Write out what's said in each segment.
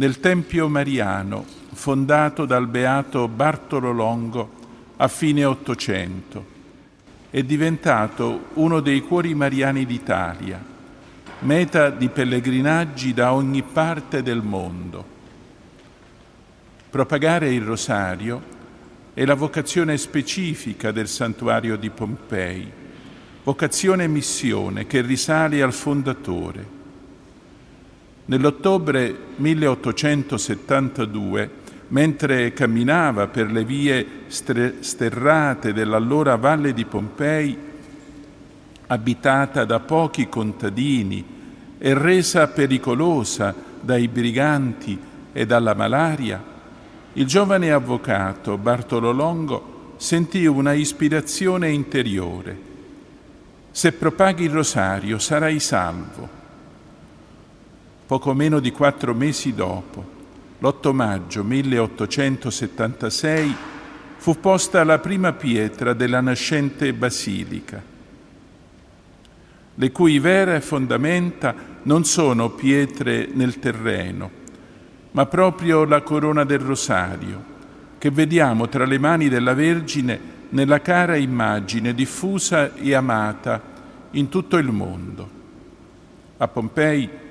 nel Tempio Mariano fondato dal beato Bartolo Longo a fine Ottocento. È diventato uno dei cuori mariani d'Italia, meta di pellegrinaggi da ogni parte del mondo. Propagare il rosario è la vocazione specifica del santuario di Pompei, vocazione e missione che risale al fondatore. Nell'ottobre 1872, mentre camminava per le vie sterrate dell'allora Valle di Pompei, abitata da pochi contadini e resa pericolosa dai briganti e dalla malaria, il giovane avvocato Bartolo Longo sentì una ispirazione interiore. Se propaghi il rosario sarai salvo. Poco meno di quattro mesi dopo, l'8 maggio 1876, fu posta la prima pietra della nascente basilica, le cui vere fondamenta non sono pietre nel terreno, ma proprio la corona del rosario, che vediamo tra le mani della Vergine nella cara immagine diffusa e amata in tutto il mondo. A Pompei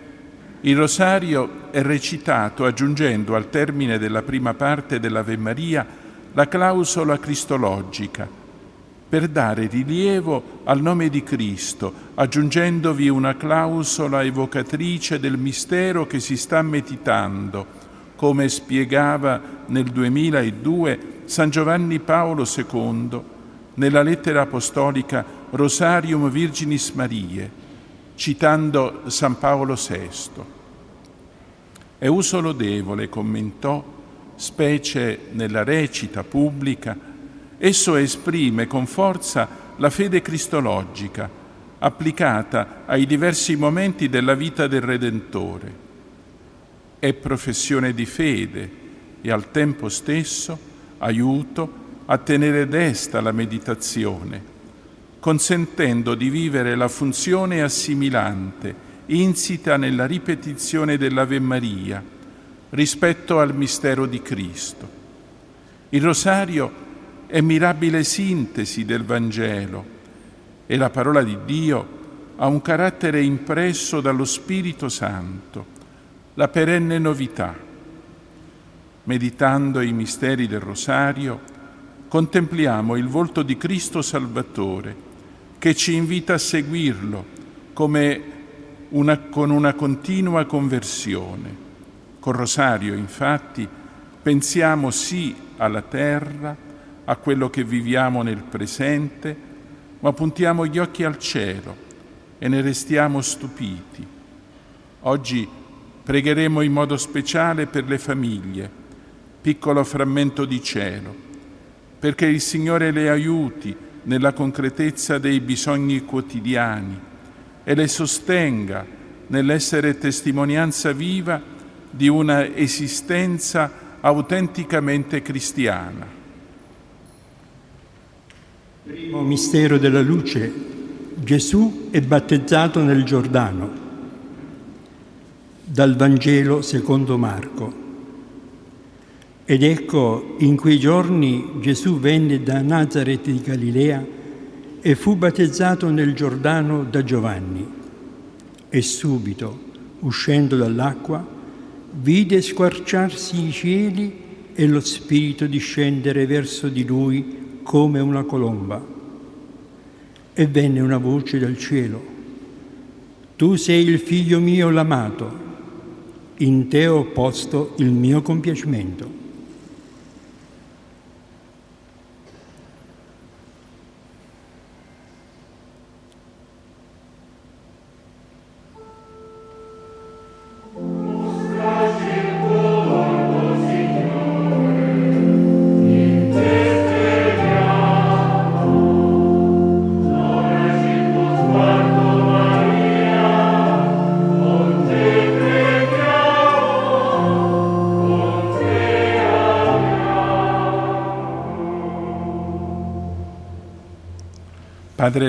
il rosario è recitato aggiungendo al termine della prima parte dell'Ave Maria la clausola cristologica, per dare rilievo al nome di Cristo, aggiungendovi una clausola evocatrice del mistero che si sta meditando, come spiegava nel 2002 San Giovanni Paolo II nella lettera apostolica Rosarium Virginis Mariae, citando San Paolo VI. È uso lodevole, commentò, specie nella recita pubblica, Esso esprime con forza la fede cristologica, applicata ai diversi momenti della vita del Redentore. È professione di fede e al tempo stesso aiuto a tenere desta la meditazione, consentendo di vivere la funzione assimilante, insita nella ripetizione dell'Ave Maria, rispetto al mistero di Cristo. Il rosario è mirabile sintesi del Vangelo e la parola di Dio ha un carattere impresso dallo Spirito Santo, la perenne novità. Meditando i misteri del Rosario, contempliamo il volto di Cristo Salvatore che ci invita a seguirlo una, con una continua conversione. Col Rosario, infatti, pensiamo sì alla terra, a quello che viviamo nel presente, ma puntiamo gli occhi al cielo e ne restiamo stupiti. Oggi pregheremo in modo speciale per le famiglie, piccolo frammento di cielo, perché il Signore le aiuti nella concretezza dei bisogni quotidiani e le sostenga nell'essere testimonianza viva di una esistenza autenticamente cristiana. Primo mistero della luce. Gesù è battezzato nel Giordano. Dal Vangelo secondo Marco. Ed ecco, in quei giorni Gesù venne da Nazareth di Galilea e fu battezzato nel Giordano da Giovanni. E subito, uscendo dall'acqua, vide squarciarsi i cieli e lo Spirito discendere verso di lui come una colomba. E venne una voce dal cielo. Tu sei il figlio mio l'amato, in te ho posto il mio compiacimento.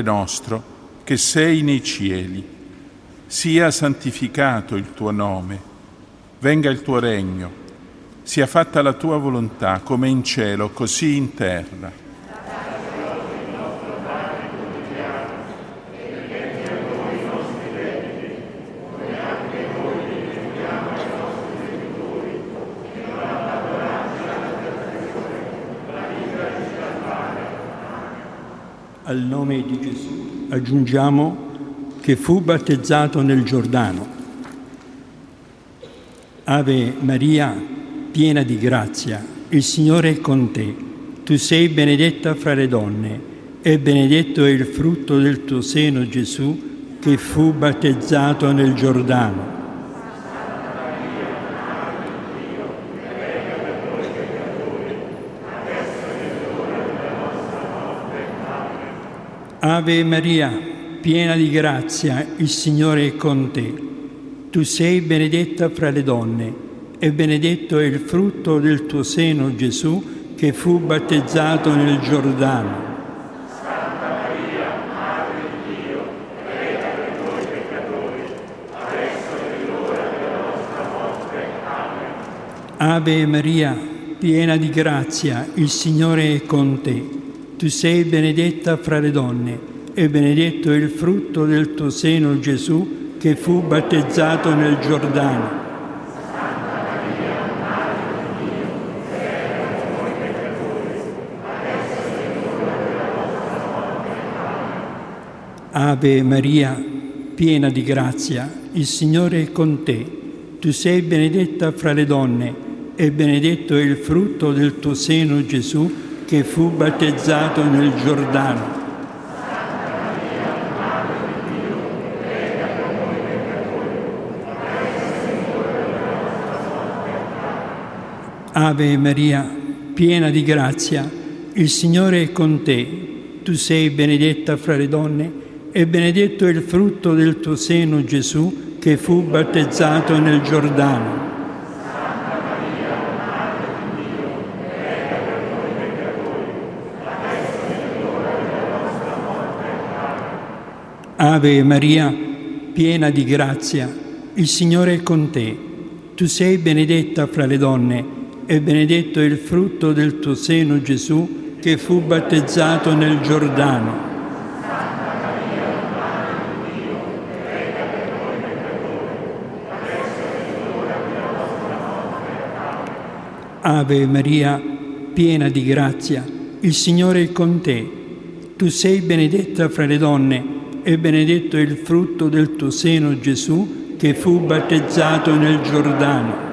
Padre nostro, che sei nei cieli, sia santificato il tuo nome, venga il tuo regno, sia fatta la tua volontà come in cielo, così in terra. Al nome di Gesù aggiungiamo che fu battezzato nel Giordano. Ave Maria, piena di grazia, il Signore è con te. Tu sei benedetta fra le donne e benedetto è il frutto del tuo seno, Gesù, che fu battezzato nel Giordano. Ave Maria, piena di grazia, il Signore è con te. Tu sei benedetta fra le donne e benedetto è il frutto del tuo seno, Gesù, che fu battezzato nel Giordano. Ave Maria, piena di grazia, il Signore è con te. Tu sei benedetta fra le donne e benedetto è il frutto del tuo seno, Gesù, che fu battezzato nel Giordano. Ave Maria, piena di grazia, il Signore è con te. Tu sei benedetta fra le donne e benedetto è il frutto del tuo seno Gesù che fu battezzato nel Giordano. Ave Maria, piena di grazia, il Signore è con te. Tu sei benedetta fra le donne e benedetto è il frutto del tuo seno, Gesù, che fu battezzato nel Giordano. Ave Maria, piena di grazia, il Signore è con te. Tu sei benedetta fra le donne e benedetto è il frutto del tuo seno Gesù che fu battezzato nel Giordano. Ave Maria, piena di grazia, il Signore è con te. Tu sei benedetta fra le donne e benedetto il frutto del tuo seno Gesù che fu battezzato nel Giordano.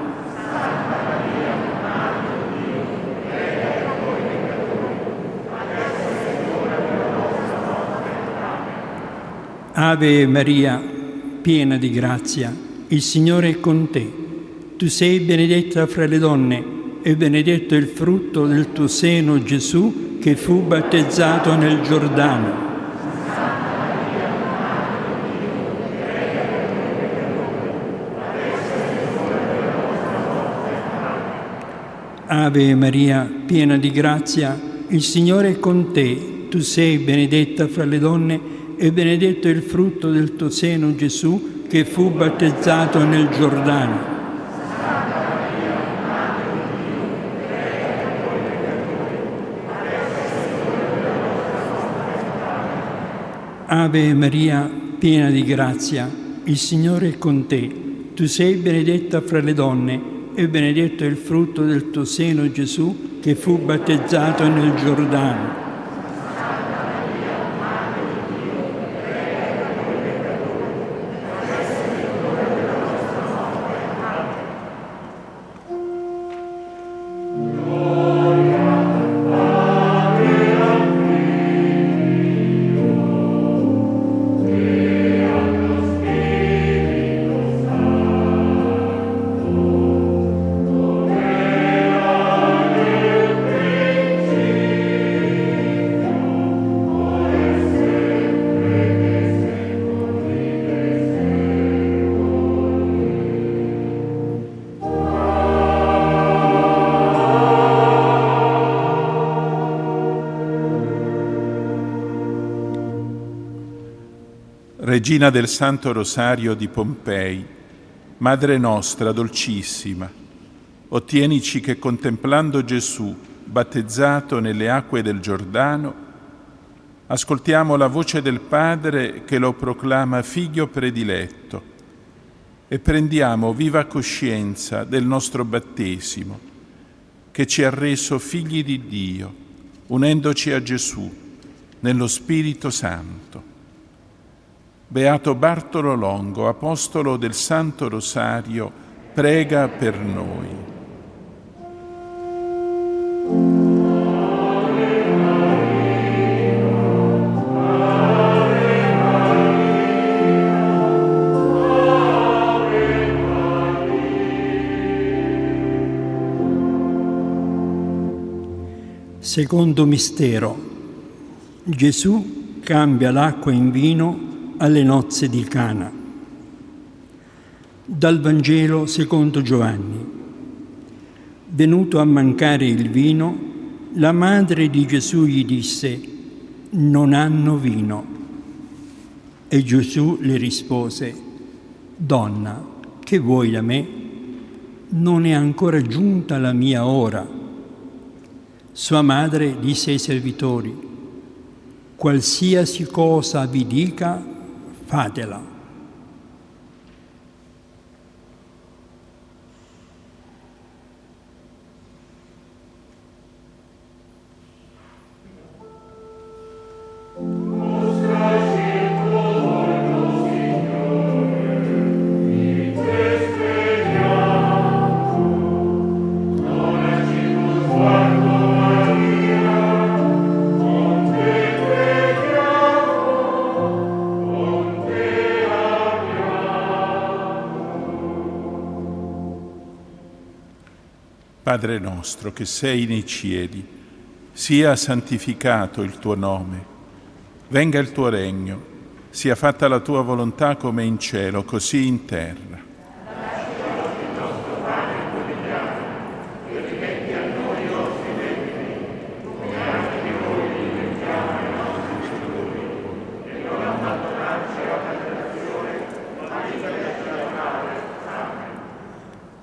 Ave Maria, piena di grazia, il Signore è con te. Tu sei benedetta fra le donne e benedetto il frutto del tuo seno, Gesù, che fu battezzato nel Giordano. Ave Maria, piena di grazia, il Signore è con te. Tu sei benedetta fra le donne e benedetto è il frutto del tuo seno Gesù che fu battezzato nel Giordano. Ave Maria, piena di grazia, il Signore è con te. Tu sei benedetta fra le donne e benedetto è il frutto del tuo seno Gesù che fu battezzato nel Giordano. Regina del Santo Rosario di Pompei, Madre nostra dolcissima, ottienici che contemplando Gesù battezzato nelle acque del Giordano, ascoltiamo la voce del Padre che lo proclama figlio prediletto e prendiamo viva coscienza del nostro battesimo che ci ha reso figli di Dio, unendoci a Gesù nello Spirito Santo. Beato Bartolo Longo, apostolo del Santo Rosario, prega per noi. Secondo mistero, Gesù cambia l'acqua in vino alle nozze di Cana. Dal Vangelo secondo Giovanni. Venuto a mancare il vino, la madre di Gesù gli disse, non hanno vino. E Gesù le rispose, Donna, che vuoi da me? Non è ancora giunta la mia ora. Sua madre disse ai servitori, qualsiasi cosa vi dica, fatela. Padre nostro che sei nei cieli, sia santificato il tuo nome, venga il tuo regno, sia fatta la tua volontà come in cielo, così in terra.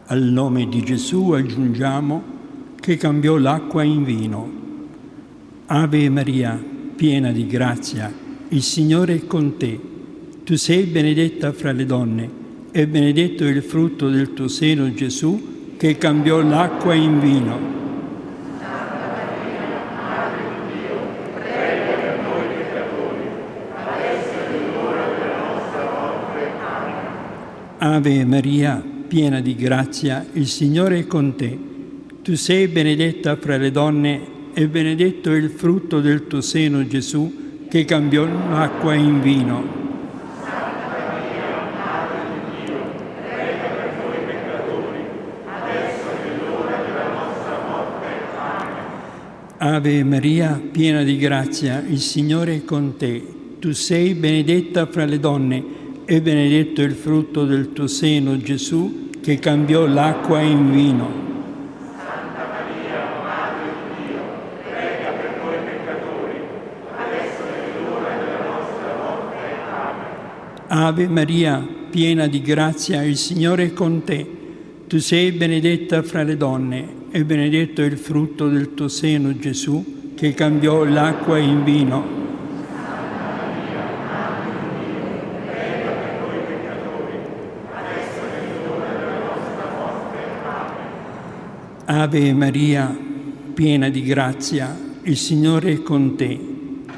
Al nome di Gesù aggiungiamo che cambiò l'acqua in vino. Ave Maria, piena di grazia, il Signore è con te. Tu sei benedetta fra le donne e benedetto il frutto del tuo seno Gesù che cambiò l'acqua in vino. Ave Maria, piena di grazia, il Signore è con te. Tu sei benedetta fra le donne e benedetto è il frutto del tuo seno, Gesù, che cambiò l'acqua in vino. Ave Maria, piena di grazia, il Signore è con te. Tu sei benedetta fra le donne e benedetto il frutto del tuo seno, Gesù, che cambiò l'acqua in vino. Santa Maria, Madre di Dio, prega per noi peccatori, adesso è l'ora della nostra morte. Amen. Ave Maria, piena di grazia, il Signore è con te. Tu sei benedetta fra le donne e benedetto è il frutto del tuo seno, Gesù, che cambiò l'acqua in vino. Ave Maria, piena di grazia, il Signore è con te.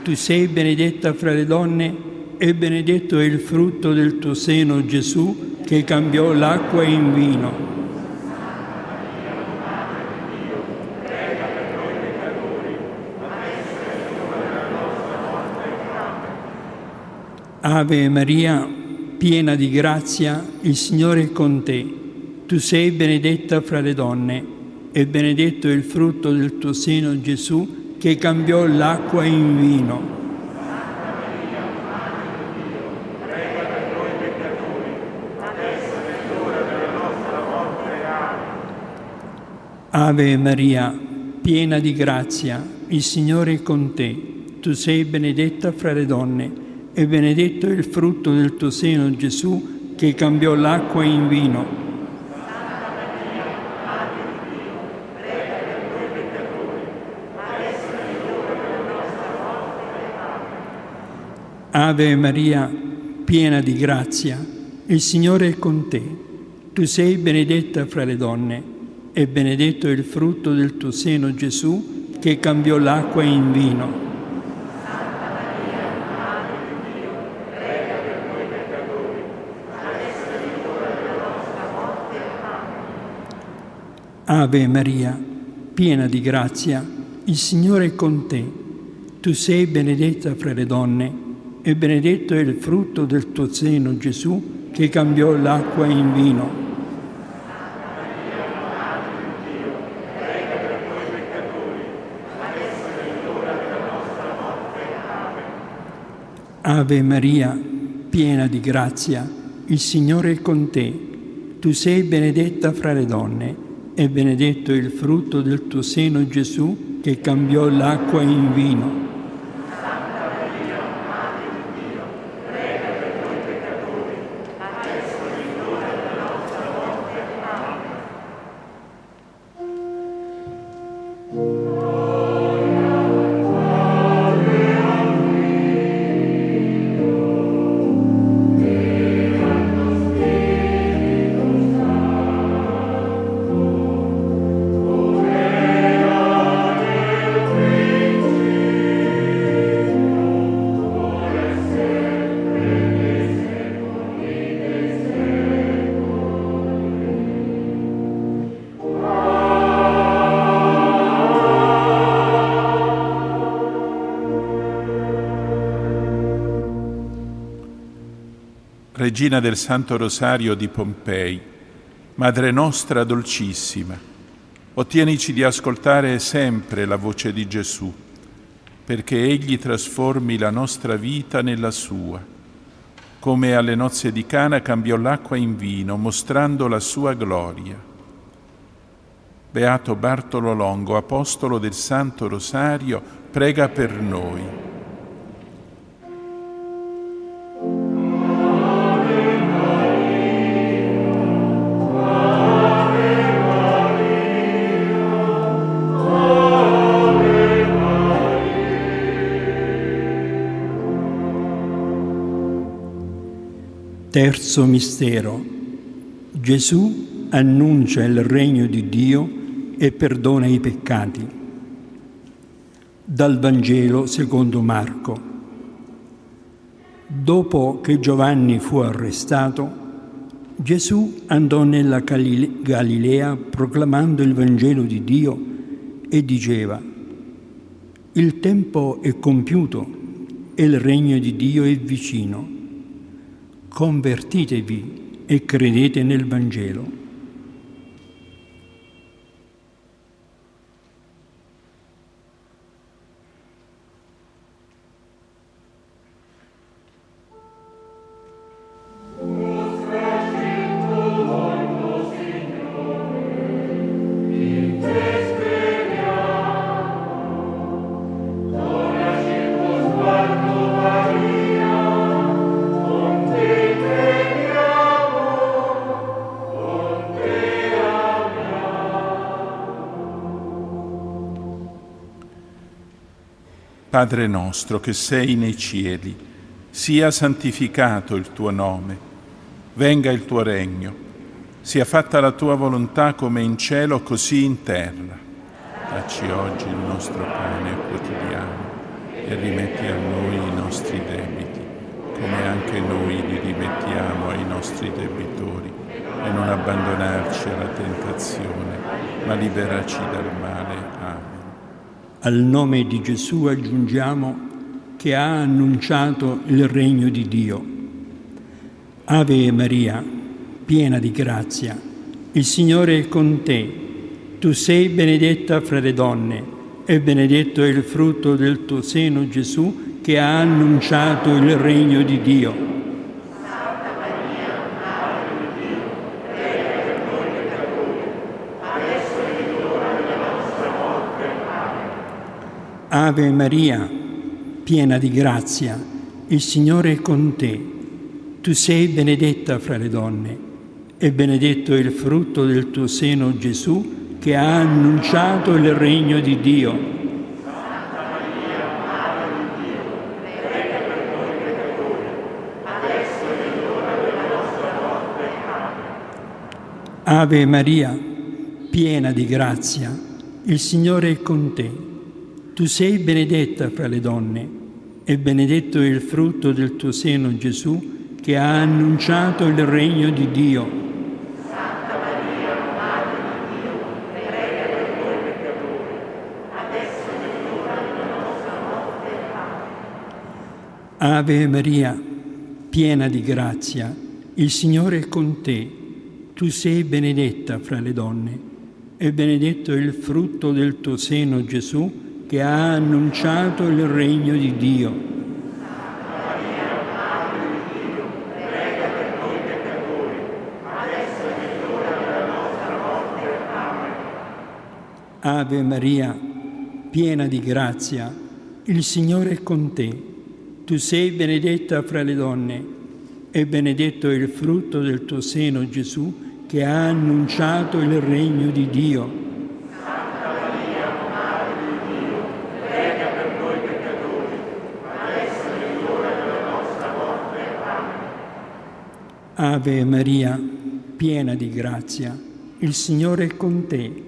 Tu sei benedetta fra le donne e benedetto è il frutto del tuo seno, Gesù, che cambiò l'acqua in vino. Ave Maria, piena di grazia, il Signore è con te. Tu sei benedetta fra le donne e benedetto è il frutto del tuo seno Gesù che cambiò l'acqua in vino. Ave Maria, piena di grazia, il Signore è con te. Tu sei benedetta fra le donne e benedetto è il frutto del tuo seno Gesù che cambiò l'acqua in vino. Ave Maria, piena di grazia, il Signore è con te. Tu sei benedetta fra le donne e benedetto è il frutto del tuo seno Gesù che cambiò l'acqua in vino. Ave Maria, piena di grazia, il Signore è con te. Tu sei benedetta fra le donne e benedetto è il frutto del tuo seno, Gesù, che cambiò l'acqua in vino. Ave Maria, piena di grazia, il Signore è con te. Tu sei benedetta fra le donne e benedetto il frutto del tuo seno Gesù che cambiò l'acqua in vino. Regina del Santo Rosario di Pompei, Madre nostra dolcissima, ottienici di ascoltare sempre la voce di Gesù, perché Egli trasformi la nostra vita nella sua, come alle nozze di Cana cambiò l'acqua in vino, mostrando la sua gloria. Beato Bartolo Longo, apostolo del Santo Rosario, prega per noi. Terzo mistero. Gesù annuncia il regno di Dio e perdona i peccati. Dal Vangelo secondo Marco. Dopo che Giovanni fu arrestato, Gesù andò nella Galilea proclamando il Vangelo di Dio e diceva, il tempo è compiuto e il regno di Dio è vicino convertitevi e credete nel Vangelo. Padre nostro che sei nei cieli, sia santificato il tuo nome, venga il tuo regno, sia fatta la tua volontà come in cielo così in terra. Dacci oggi il nostro pane quotidiano e rimetti a noi i nostri debiti, come anche noi li rimettiamo ai nostri debitori, e non abbandonarci alla tentazione, ma liberaci dal male. Al nome di Gesù aggiungiamo che ha annunciato il regno di Dio. Ave Maria, piena di grazia, il Signore è con te. Tu sei benedetta fra le donne e benedetto è il frutto del tuo seno Gesù che ha annunciato il regno di Dio. Ave Maria, piena di grazia, il Signore è con te. tu sei benedetta fra le donne e benedetto è il frutto del tuo seno Gesù che ha annunciato il regno di Dio. Ave Maria, piena di grazia, il Signore è con te. Tu sei benedetta fra le donne e benedetto è il frutto del tuo seno Gesù che ha annunciato il regno di Dio. Santa Maria, Madre di Dio, prega per noi peccatori, adesso è l'ora della nostra morte. Amen. Ave Maria, piena di grazia, il Signore è con te. Tu sei benedetta fra le donne e benedetto è il frutto del tuo seno Gesù che ha annunciato il regno di Dio. Ave Maria, piena di grazia, il Signore è con te. Tu sei benedetta fra le donne e benedetto è il frutto del tuo seno Gesù che ha annunciato il regno di Dio. Ave Maria, piena di grazia, il Signore è con te.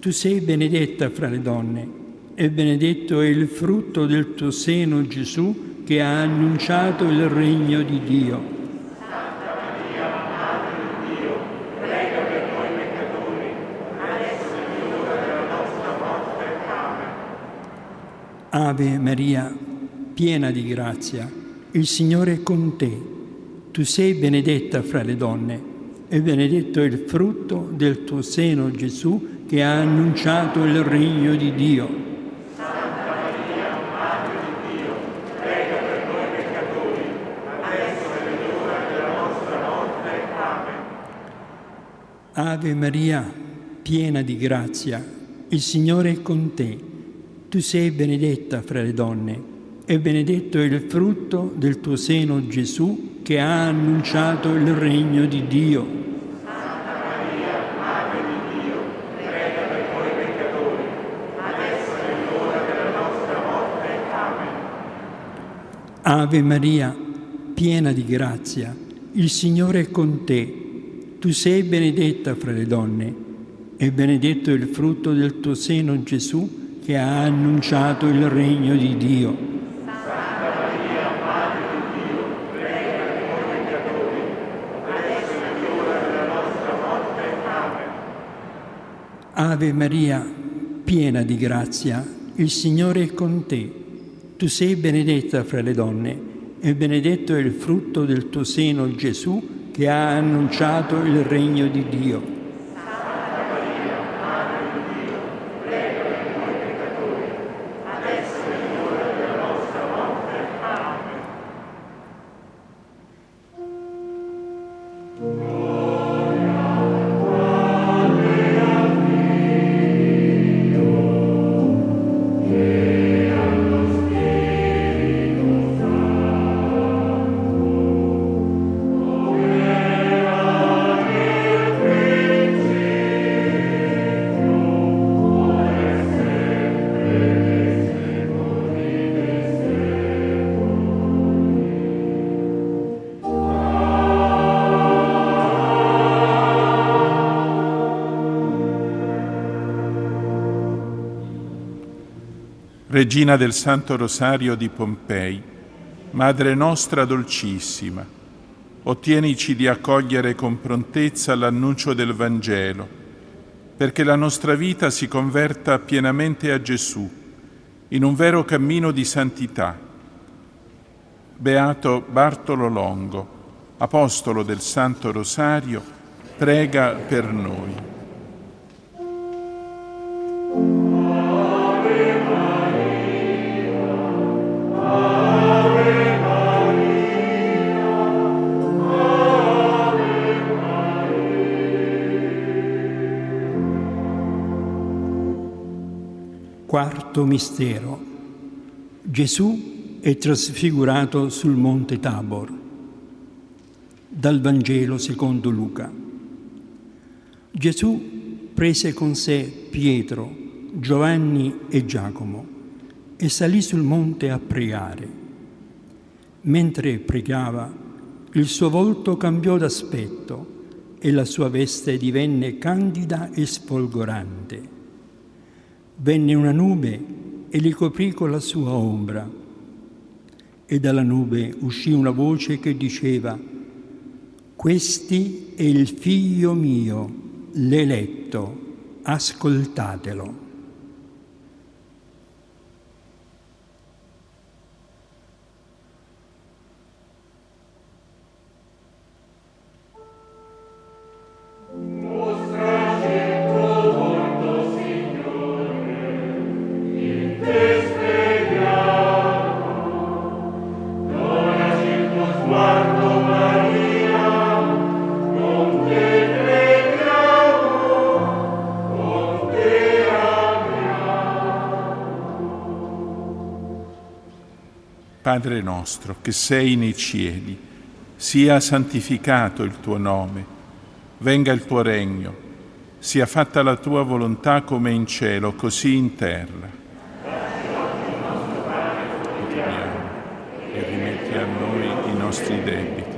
Tu sei benedetta fra le donne e benedetto è il frutto del tuo seno Gesù che ha annunciato il regno di Dio. Ave Maria, piena di grazia, il Signore è con te. Tu sei benedetta fra le donne e benedetto è il frutto del tuo seno Gesù che ha annunciato il regno di Dio. Ave Maria, piena di grazia, il Signore è con te. Tu sei benedetta fra le donne e benedetto è il frutto del tuo seno Gesù che ha annunciato il regno di Dio. Ave Maria, piena di grazia, il Signore è con te. Tu sei benedetta fra le donne e benedetto è il frutto del tuo seno Gesù che ha annunciato il regno di Dio. Ave Maria, piena di grazia, il Signore è con te. Tu sei benedetta fra le donne e benedetto è il frutto del tuo seno Gesù che ha annunciato il regno di Dio. Regina del Santo Rosario di Pompei, Madre nostra dolcissima, ottienici di accogliere con prontezza l'annuncio del Vangelo, perché la nostra vita si converta pienamente a Gesù, in un vero cammino di santità. Beato Bartolo Longo, Apostolo del Santo Rosario, prega per noi. Quarto mistero. Gesù è trasfigurato sul monte Tabor. Dal Vangelo secondo Luca. Gesù prese con sé Pietro, Giovanni e Giacomo e salì sul monte a pregare. Mentre pregava, il suo volto cambiò d'aspetto e la sua veste divenne candida e sfolgorante. Venne una nube e li coprì con la sua ombra. E dalla nube uscì una voce che diceva, questi è il figlio mio, l'eletto, ascoltatelo. Nostro, che sei nei cieli, sia santificato il tuo nome, venga il tuo regno, sia fatta la tua volontà come in cielo, così in terra. E rimetti a noi i nostri debiti,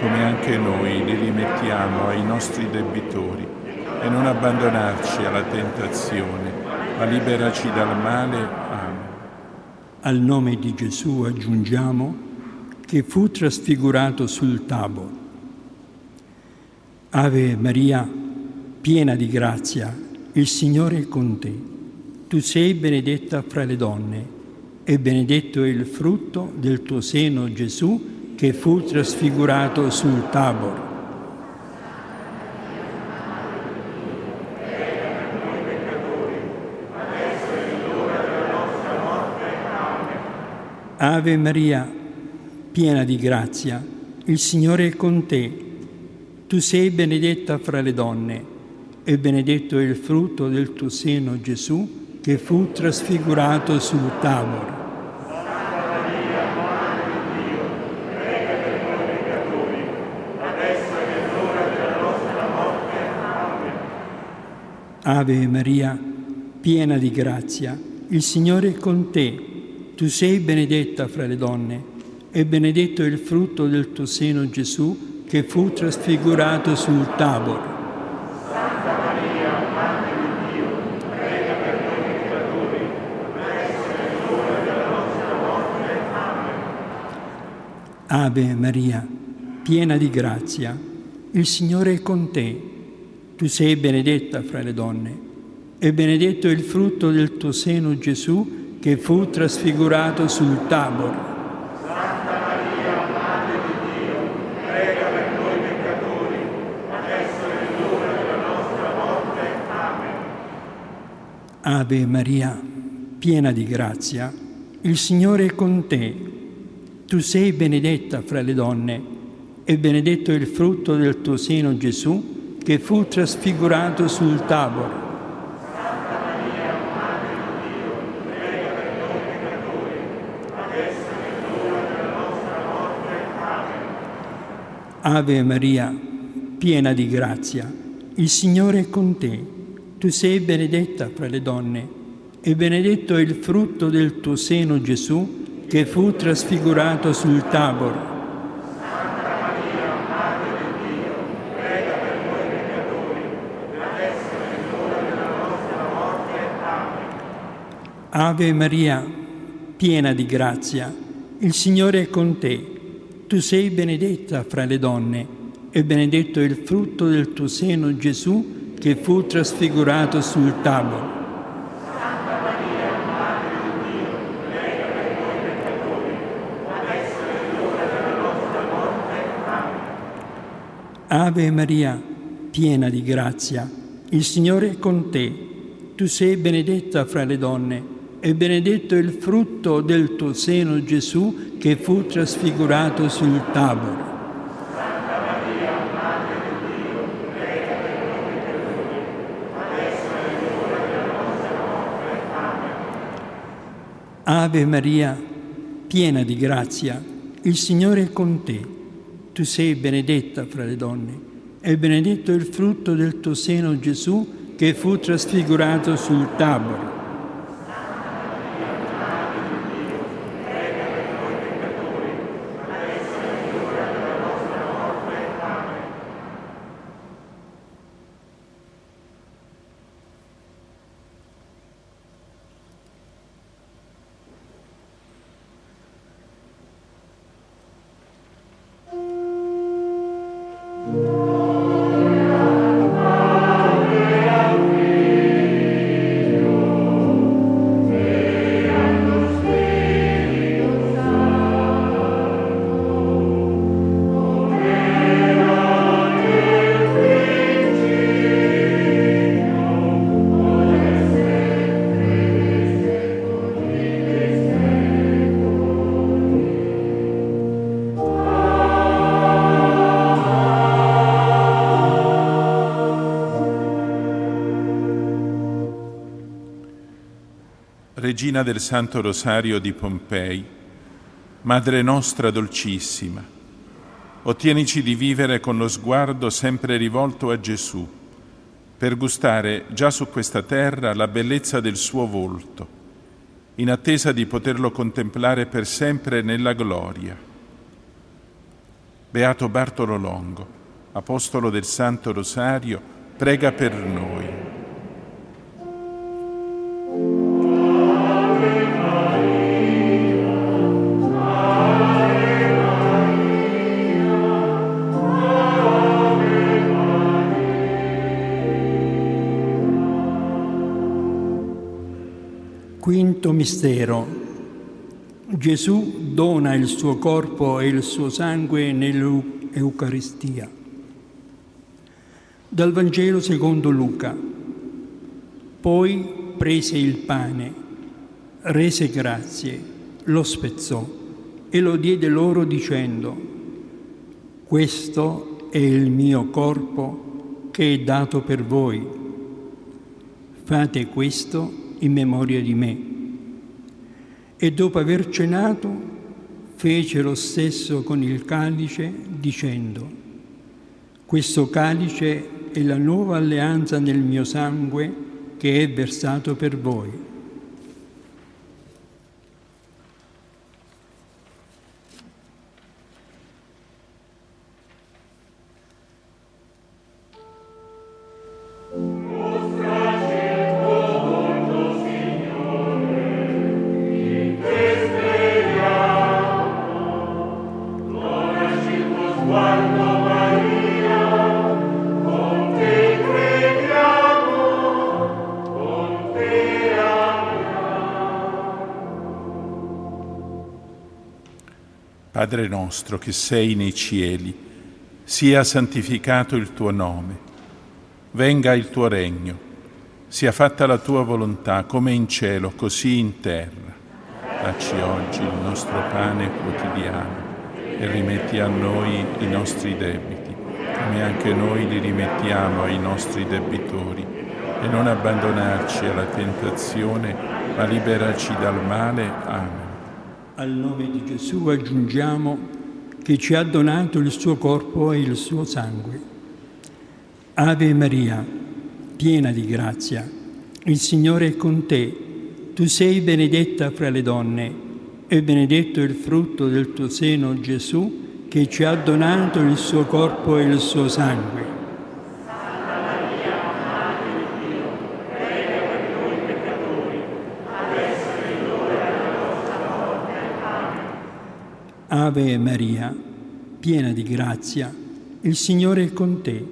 come anche noi li rimettiamo ai nostri debitori, e non abbandonarci alla tentazione, ma liberaci dal male. Al nome di Gesù aggiungiamo che fu trasfigurato sul tavolo. Ave Maria, piena di grazia, il Signore è con te. Tu sei benedetta fra le donne e benedetto è il frutto del tuo seno Gesù che fu trasfigurato sul tavolo. Ave Maria, piena di grazia, il Signore è con te. Tu sei benedetta fra le donne e benedetto è il frutto del tuo seno Gesù che fu trasfigurato sul tavolo. Ave Maria, piena di grazia, il Signore è con te tu sei benedetta fra le donne e benedetto è il frutto del tuo seno Gesù che fu trasfigurato sul Tabor. Santa Maria, Madre di Dio, prega per noi peccatori, adesso è l'ora della nostra morte. Amen. Ave Maria, piena di grazia, il Signore è con te. Tu sei benedetta fra le donne e benedetto è il frutto del tuo seno Gesù che fu trasfigurato sul Tabor. Santa Maria, Madre di Dio, prega per noi peccatori, adesso è l'ora della nostra morte. Amen. Ave Maria, piena di grazia, il Signore è con te. Tu sei benedetta fra le donne e benedetto è il frutto del tuo seno Gesù, che fu trasfigurato sul Tabor. Ave Maria, piena di grazia, il Signore è con te. Tu sei benedetta fra le donne e benedetto è il frutto del tuo seno Gesù che fu trasfigurato sul Tabor. Santa Maria, Madre di Dio, prega per noi peccatori, adesso è l'ora della nostra morte. Ave Maria, piena di grazia, il Signore è con te. Tu sei benedetta fra le donne e benedetto è il frutto del tuo seno Gesù che fu trasfigurato sul. Amen. Ave Maria, piena di grazia, il Signore è con te. Tu sei benedetta fra le donne e benedetto è il frutto del tuo seno Gesù che fu trasfigurato sul Tabor. Ave Maria, piena di grazia, il Signore è con te. tu sei benedetta fra le donne e benedetto il frutto del tuo seno Gesù che fu trasfigurato sul tabor. Regina del Santo Rosario di Pompei, Madre nostra dolcissima, ottienici di vivere con lo sguardo sempre rivolto a Gesù, per gustare già su questa terra la bellezza del suo volto, in attesa di poterlo contemplare per sempre nella gloria. Beato Bartolo Longo, Apostolo del Santo Rosario, prega per noi. Quinto mistero. Gesù dona il suo corpo e il suo sangue nell'Eucaristia. Dal Vangelo secondo Luca. Poi prese il pane, rese grazie, lo spezzò e lo diede loro dicendo, questo è il mio corpo che è dato per voi. Fate questo in memoria di me. E dopo aver cenato, fece lo stesso con il calice, dicendo, questo calice è la nuova alleanza nel mio sangue che è versato per voi. Nostro che sei nei cieli, sia santificato il tuo nome, venga il tuo regno, sia fatta la tua volontà come in cielo, così in terra. Dacci oggi il nostro pane quotidiano e rimetti a noi i nostri debiti, come anche noi li rimettiamo ai nostri debitori. E non abbandonarci alla tentazione, ma liberaci dal male. Amen. Al nome di Gesù aggiungiamo che ci ha donato il suo corpo e il suo sangue. Ave Maria, piena di grazia, il Signore è con te. Tu sei benedetta fra le donne e benedetto il frutto del tuo seno, Gesù, che ci ha donato il suo corpo e il suo sangue. Ave Maria, piena di grazia, il Signore è con te.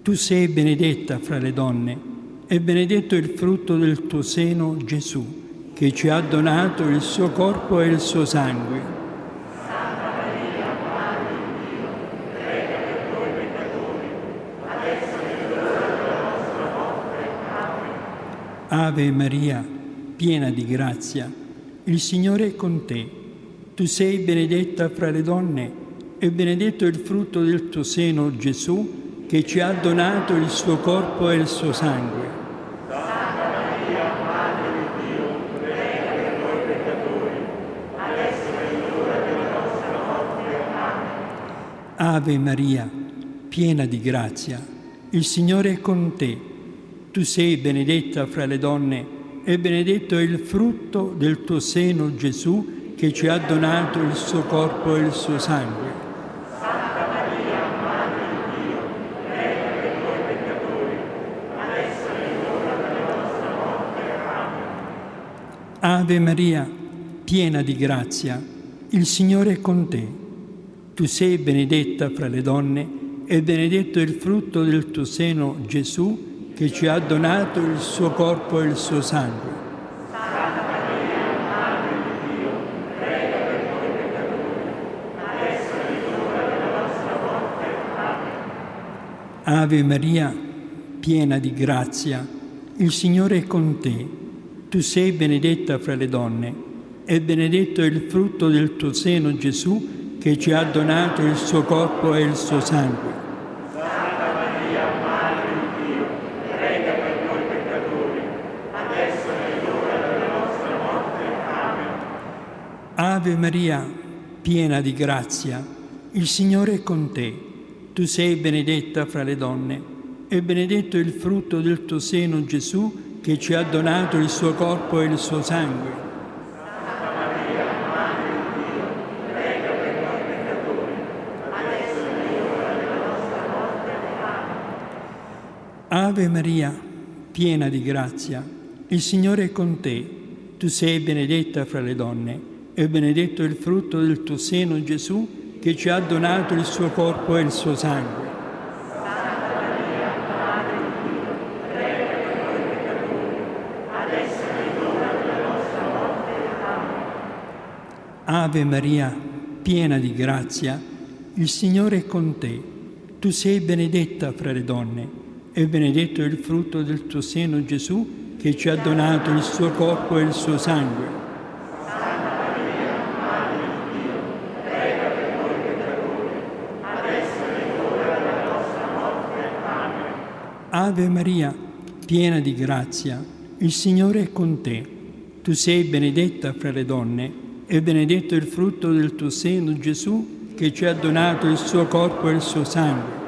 Tu sei benedetta fra le donne e benedetto il frutto del tuo seno, Gesù, che ci ha donato il suo corpo e il suo sangue. Ave Maria, piena di grazia, il Signore è con te. Tu sei benedetta fra le donne e benedetto il frutto del tuo seno, Gesù, che ci ha donato il suo corpo e il suo sangue. Ave Maria, piena di grazia, il Signore è con te. Tu sei benedetta fra le donne e benedetto è il frutto del tuo seno, Gesù, che ci ha donato il suo corpo e il suo sangue. Santa Maria, Madre di Dio, prega per noi peccatori, adesso è l'ora della nostra morte. Amen. Ave Maria, piena di grazia, il Signore è con te. Tu sei benedetta fra le donne e benedetto è il frutto del tuo seno, Gesù, che ci ha donato il suo corpo e il suo sangue. Santa Maria, Madre di Dio, prega per noi peccatori, adesso è l'ora della nostra morte. Amen. Ave Maria, piena di grazia, il Signore è con te. Tu sei benedetta fra le donne e benedetto è il frutto del tuo seno, Gesù, che ci ha donato il suo corpo e il suo sangue. Santa Maria, Madre di Dio, prega per noi peccatori, adesso è l'ora della nostra morte. Amen. Ave Maria, piena di grazia, il Signore è con te. Tu sei benedetta fra le donne e benedetto il frutto del tuo seno, Gesù, che ci ha donato il suo corpo e il suo sangue. Ave Maria, piena di grazia, il Signore è con te. Tu sei benedetta fra le donne e benedetto il frutto del tuo seno, Gesù, che ci ha donato il suo corpo e il suo sangue. Ave Maria, piena di grazia, il Signore è con te. Tu sei benedetta fra le donne e benedetto è il frutto del tuo seno, Gesù, che ci ha donato il suo corpo e il suo sangue. Ave Maria, piena di grazia, il Signore è con te. Tu sei benedetta fra le donne e benedetto il frutto del tuo seno, Gesù, che ci ha donato il suo corpo e il suo sangue.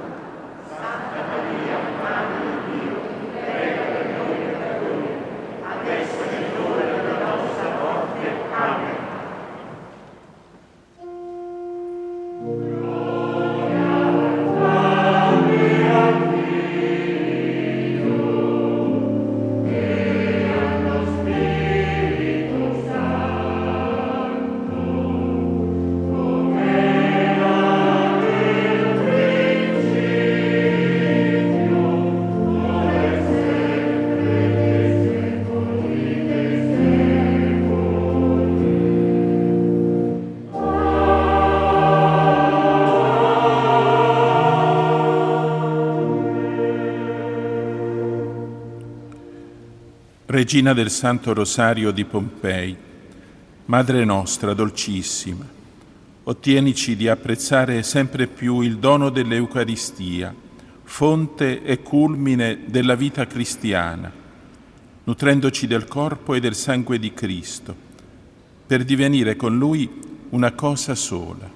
Regina del Santo Rosario di Pompei, Madre nostra dolcissima, ottienici di apprezzare sempre più il dono dell'Eucaristia, fonte e culmine della vita cristiana, nutrendoci del corpo e del sangue di Cristo, per divenire con Lui una cosa sola.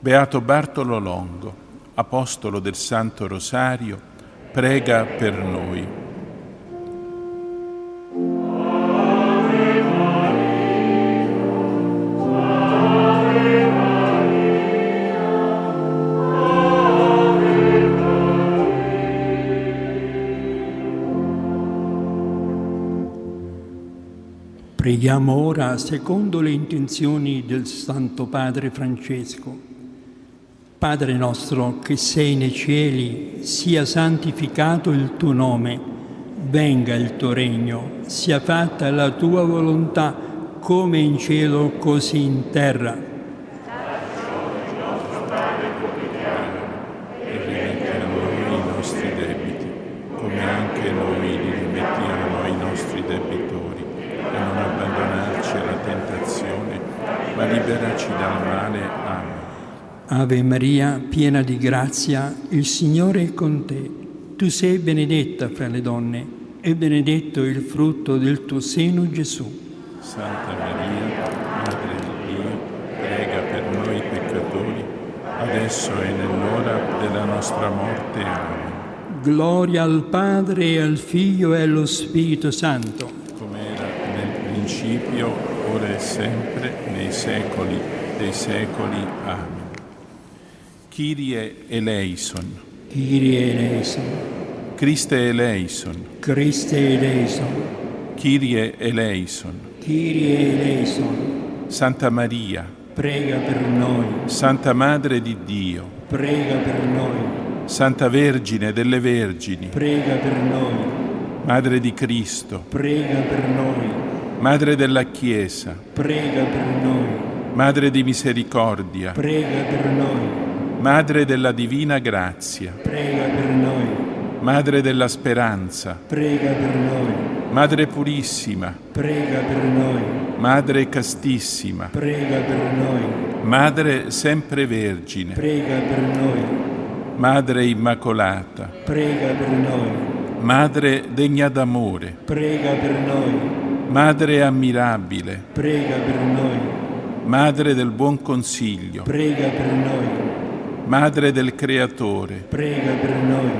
Beato Bartolo Longo, Apostolo del Santo Rosario, prega per noi. Preghiamo ora secondo le intenzioni del Santo Padre Francesco. Padre nostro che sei nei cieli, sia santificato il tuo nome, venga il tuo regno, sia fatta la tua volontà come in cielo così in terra. e rimetti a noi i nostri debiti, come anche noi li rimettiamo ai nostri debitori, e non abbandonarci alla tentazione, ma liberaci dal male. Amen. Ave Maria, piena di grazia, il Signore è con te. Tu sei benedetta fra le donne e benedetto il frutto del tuo seno, Gesù. Santa Maria, Madre di Dio, prega per noi peccatori, adesso e nell'ora della nostra morte. Amen. Gloria al Padre al Figlio e allo Spirito Santo. Come era nel principio, ora e sempre, nei secoli dei secoli. Amen. Kyrie eleison, Kyrie eleison, Christe eleison, Christe eleison, Kyrie eleison, Kyrie eleison. Santa Maria, Prega per noi, Santa Madre di Dio, prega per noi, Santa Vergine delle Vergini, prega per noi, Madre di Cristo, prega per noi, Madre della Chiesa, prega per noi, Madre di Misericordia, prega per noi, Madre della Divina Grazia, prega per noi, Madre della Speranza, prega per noi, Madre Purissima, prega per noi, Madre Castissima, prega per noi, Madre Sempre Vergine, prega per noi, Madre Immacolata, prega per noi, Madre degna d'amore, prega per noi, Madre ammirabile, prega per noi, Madre del buon consiglio, prega per noi, Madre del Creatore, prega per noi,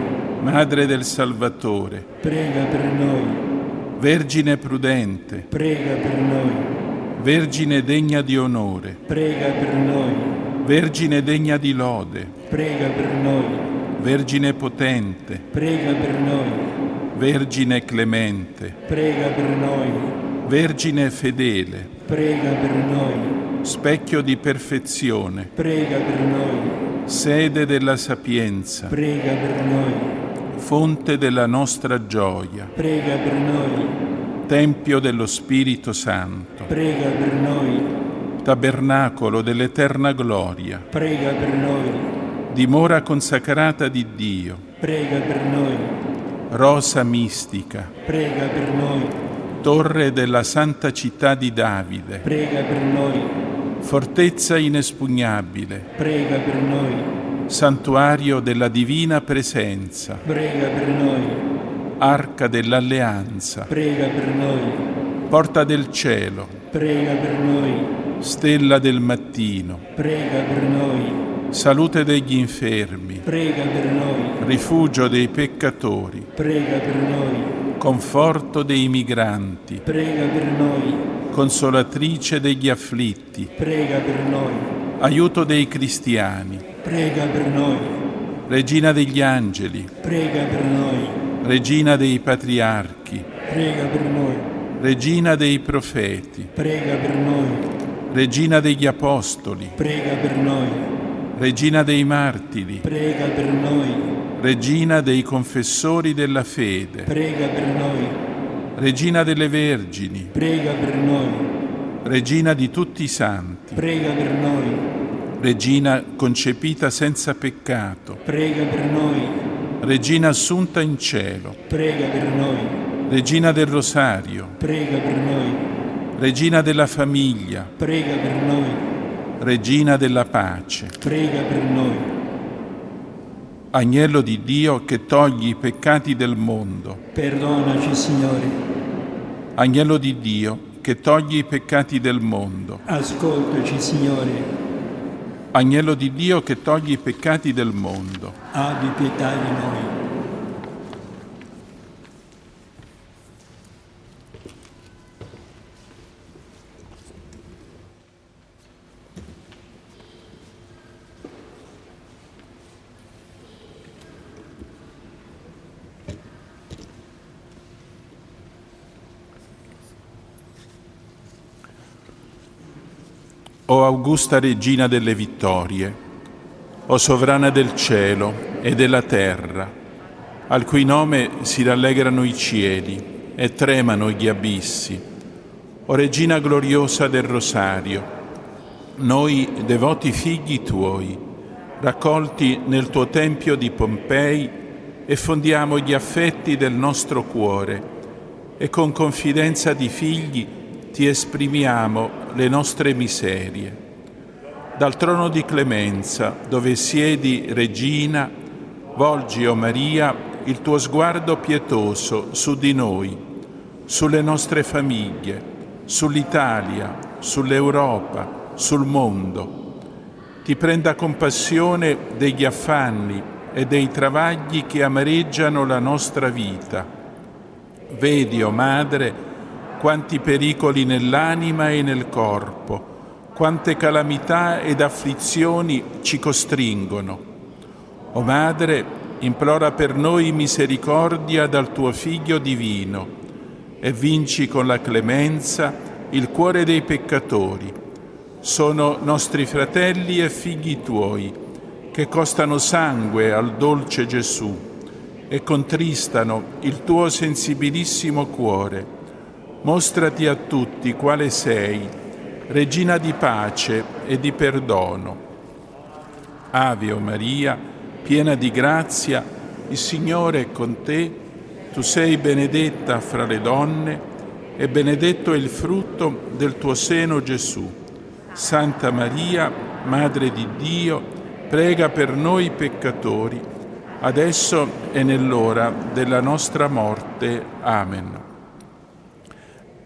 Madre del Salvatore, prega per noi, Vergine prudente, prega per noi, Vergine degna di onore, prega per noi, Vergine degna di lode, prega per noi, Vergine potente, prega per noi, Vergine clemente, prega per noi, Vergine fedele, prega per noi, specchio di perfezione, prega per noi, sede della sapienza, prega per noi, fonte della nostra gioia, prega per noi, tempio dello Spirito Santo, prega per noi, tabernacolo dell'eterna gloria, prega per noi, dimora consacrata di Dio, prega per noi, rosa mistica, prega per noi, torre della santa città di Davide, prega per noi, fortezza inespugnabile, prega per noi, santuario della divina presenza, prega per noi, arca dell'alleanza, prega per noi, porta del cielo, prega per noi, stella del mattino, prega per noi, salute degli infermi, prega per noi, rifugio dei peccatori, prega per noi, conforto dei migranti, prega per noi, consolatrice degli afflitti, prega per noi, aiuto dei cristiani, prega per noi, regina degli angeli, prega per noi, regina dei patriarchi, prega per noi, regina dei profeti, prega per noi, regina degli apostoli, prega per noi, regina dei martiri, prega per noi, regina dei confessori della fede, prega per noi, regina delle vergini, prega per noi, regina di tutti i santi, prega per noi, regina concepita senza peccato, prega per noi, regina assunta in cielo, prega per noi, regina del rosario, prega per noi, regina della famiglia, prega per noi, regina della pace, prega per noi, agnello di Dio che togli i peccati del mondo, perdonaci Signore, agnello di Dio che togli i peccati del mondo, ascoltaci Signore, agnello di Dio che togli i peccati del mondo, abbi pietà di noi. O augusta regina delle vittorie, o sovrana del cielo e della terra, al cui nome si rallegrano i cieli e tremano gli abissi, o regina gloriosa del rosario, noi devoti figli tuoi, raccolti nel tuo tempio di Pompei, effondiamo gli affetti del nostro cuore e con confidenza di figli ti esprimiamo le nostre miserie. Dal trono di clemenza, dove siedi regina, volgi, o Maria, il tuo sguardo pietoso su di noi, sulle nostre famiglie, sull'Italia, sull'Europa, sul mondo. ti prenda compassione degli affanni e dei travagli che amareggiano la nostra vita. Vedi, o oh Madre, quanti pericoli nell'anima e nel corpo, quante calamità ed afflizioni ci costringono. O Madre, implora per noi misericordia dal tuo Figlio divino e vinci con la clemenza il cuore dei peccatori sono nostri fratelli e figli tuoi, che costano sangue al dolce Gesù e contristano il tuo sensibilissimo cuore. Mostrati a tutti quale sei, regina di pace e di perdono. Ave o Maria, piena di grazia, il Signore è con te, tu sei benedetta fra le donne e benedetto è il frutto del tuo seno Gesù. Santa Maria, Madre di Dio, prega per noi peccatori, adesso e nell'ora della nostra morte. Amen.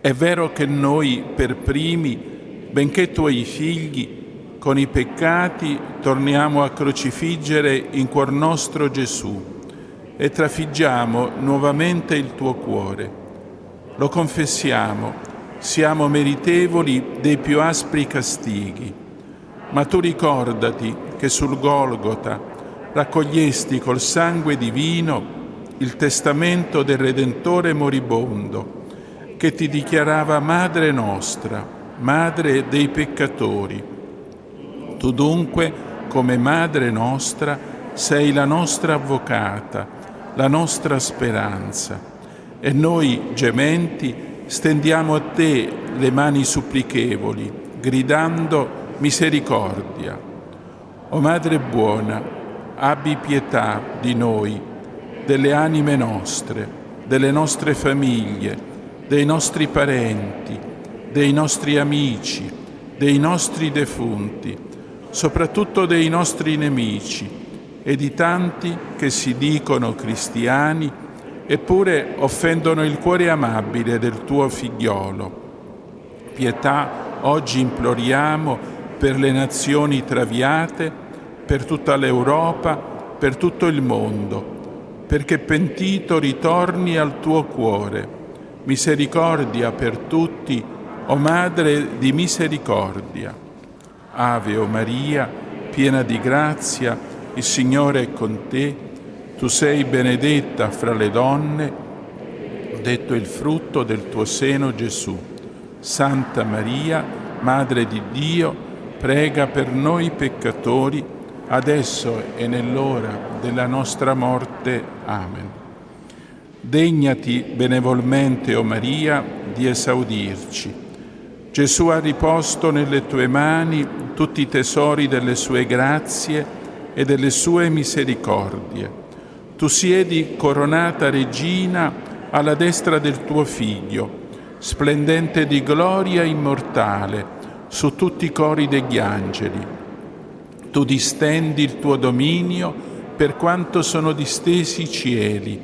È vero che noi per primi, benché tuoi figli, con i peccati torniamo a crocifiggere in cuor nostro Gesù e trafiggiamo nuovamente il tuo cuore. Lo confessiamo siamo meritevoli dei più aspri castighi, ma tu ricordati che sul Golgota raccogliesti col sangue divino il testamento del Redentore moribondo, che ti dichiarava Madre nostra, Madre dei peccatori. Tu dunque, come Madre nostra, sei la nostra avvocata, la nostra speranza. E noi, gementi, stendiamo a te le mani supplichevoli, gridando misericordia. O Madre buona, abbi pietà di noi, delle anime nostre, delle nostre famiglie, dei nostri parenti, dei nostri amici, dei nostri defunti, soprattutto dei nostri nemici e di tanti che si dicono cristiani eppure offendono il cuore amabile del tuo figliolo. Pietà oggi imploriamo per le nazioni traviate, per tutta l'Europa, per tutto il mondo, perché pentito ritorni al tuo cuore. Misericordia per tutti, o Madre di misericordia. Ave o Maria, piena di grazia, il Signore è con te tu sei benedetta fra le donne, detto il frutto del tuo seno Gesù. Santa Maria, Madre di Dio, prega per noi peccatori, adesso e nell'ora della nostra morte. Amen. Degnati benevolmente, o Maria, di esaudirci. Gesù ha riposto nelle tue mani tutti i tesori delle sue grazie e delle sue misericordie tu siedi coronata regina alla destra del tuo Figlio, splendente di gloria immortale su tutti i cori degli angeli. Tu distendi il tuo dominio per quanto sono distesi i cieli,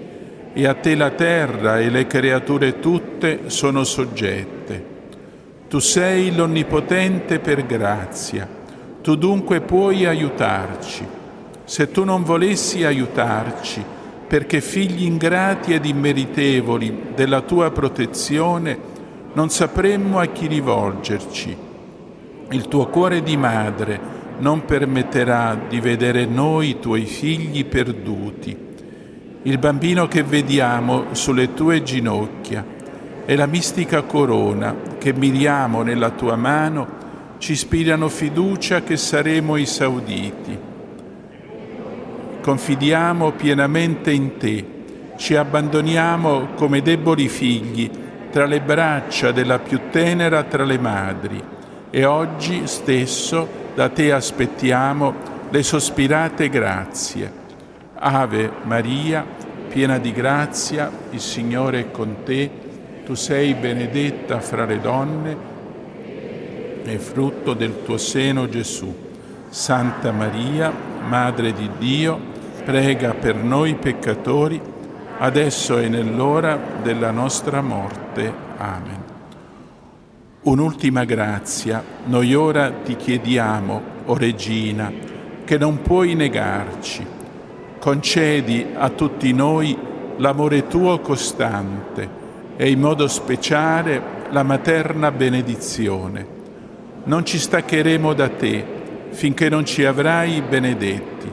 e a te la terra e le creature tutte sono soggette. Tu sei l'Onnipotente per grazia, tu dunque puoi aiutarci se tu non volessi aiutarci, perché figli ingrati ed immeritevoli della tua protezione, non sapremmo a chi rivolgerci. Il tuo cuore di madre non permetterà di vedere noi, tuoi figli, perduti. Il bambino che vediamo sulle tue ginocchia e la mistica corona che miriamo nella tua mano ci ispirano fiducia che saremo esauditi confidiamo pienamente in te, ci abbandoniamo come deboli figli tra le braccia della più tenera tra le madri e oggi stesso da te aspettiamo le sospirate grazie. Ave Maria, piena di grazia, il Signore è con te, tu sei benedetta fra le donne e frutto del tuo seno Gesù. Santa Maria, Madre di Dio, prega per noi peccatori, adesso e nell'ora della nostra morte. Amen. Un'ultima grazia, noi ora ti chiediamo o Regina, che non puoi negarci. Concedi a tutti noi l'amore tuo costante e in modo speciale la materna benedizione. Non ci staccheremo da te finché non ci avrai benedetti.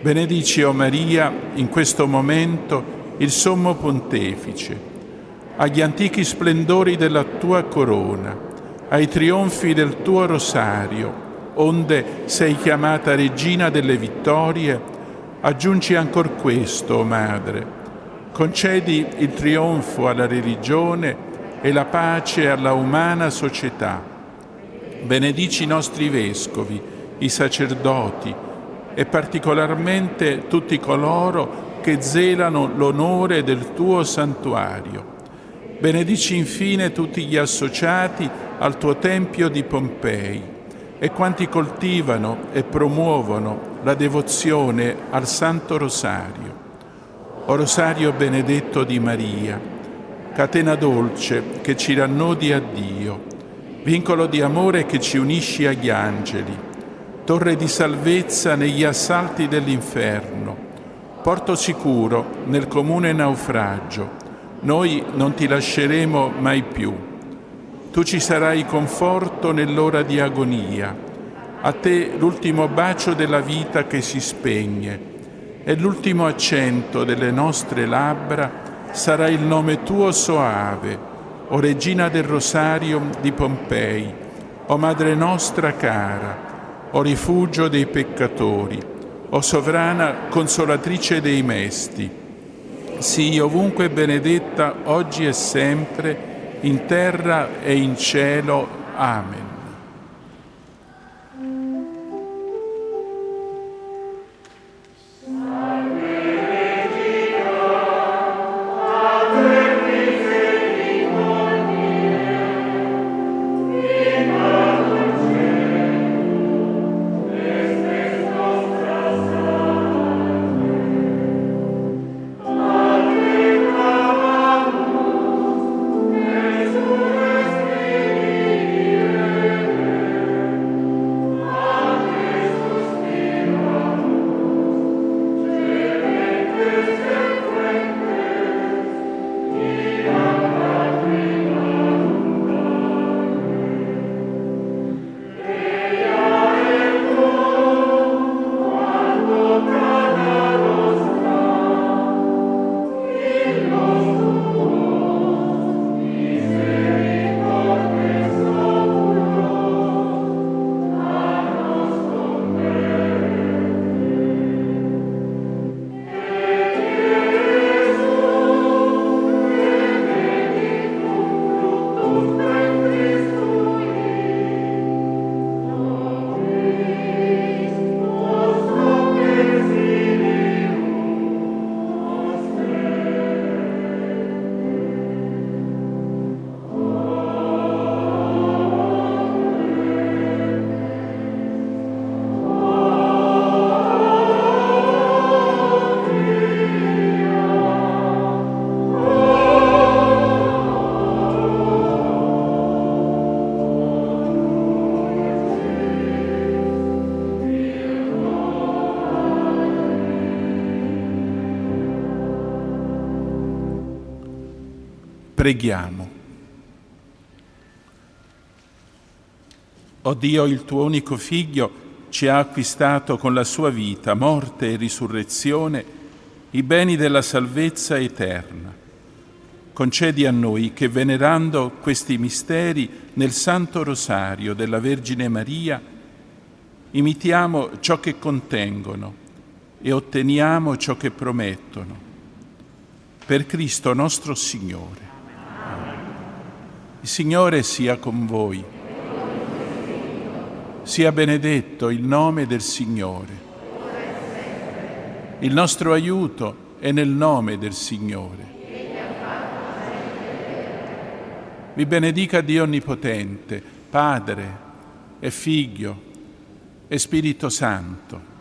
Benedici, o oh Maria, in questo momento il Sommo Pontefice, agli antichi splendori della tua corona, ai trionfi del tuo rosario, onde sei chiamata regina delle vittorie, aggiungi ancora questo, oh Madre. Concedi il trionfo alla religione e la pace alla umana società. Benedici i nostri vescovi, i sacerdoti e particolarmente tutti coloro che zelano l'onore del tuo santuario. Benedici infine tutti gli associati al tuo Tempio di Pompei e quanti coltivano e promuovono la devozione al Santo Rosario. O Rosario benedetto di Maria, catena dolce che ci rannodi a Dio, vincolo di amore che ci unisci agli angeli, torre di salvezza negli assalti dell'inferno, porto sicuro nel comune naufragio. Noi non ti lasceremo mai più. Tu ci sarai conforto nell'ora di agonia. A te l'ultimo bacio della vita che si spegne e l'ultimo accento delle nostre labbra sarà il nome tuo soave, o Regina del Rosario di Pompei, o Madre nostra cara, o rifugio dei peccatori o sovrana consolatrice dei mesti, sii ovunque benedetta oggi e sempre, in terra e in cielo. Amen. Preghiamo. O Dio, il tuo unico Figlio ci ha acquistato con la sua vita, morte e risurrezione i beni della salvezza eterna. Concedi a noi che venerando questi misteri nel Santo Rosario della Vergine Maria, imitiamo ciò che contengono e otteniamo ciò che promettono. Per Cristo nostro Signore. Il Signore sia con voi. Sia benedetto il nome del Signore. Il nostro aiuto è nel nome del Signore. Vi benedica Dio Onnipotente, Padre e Figlio e Spirito Santo.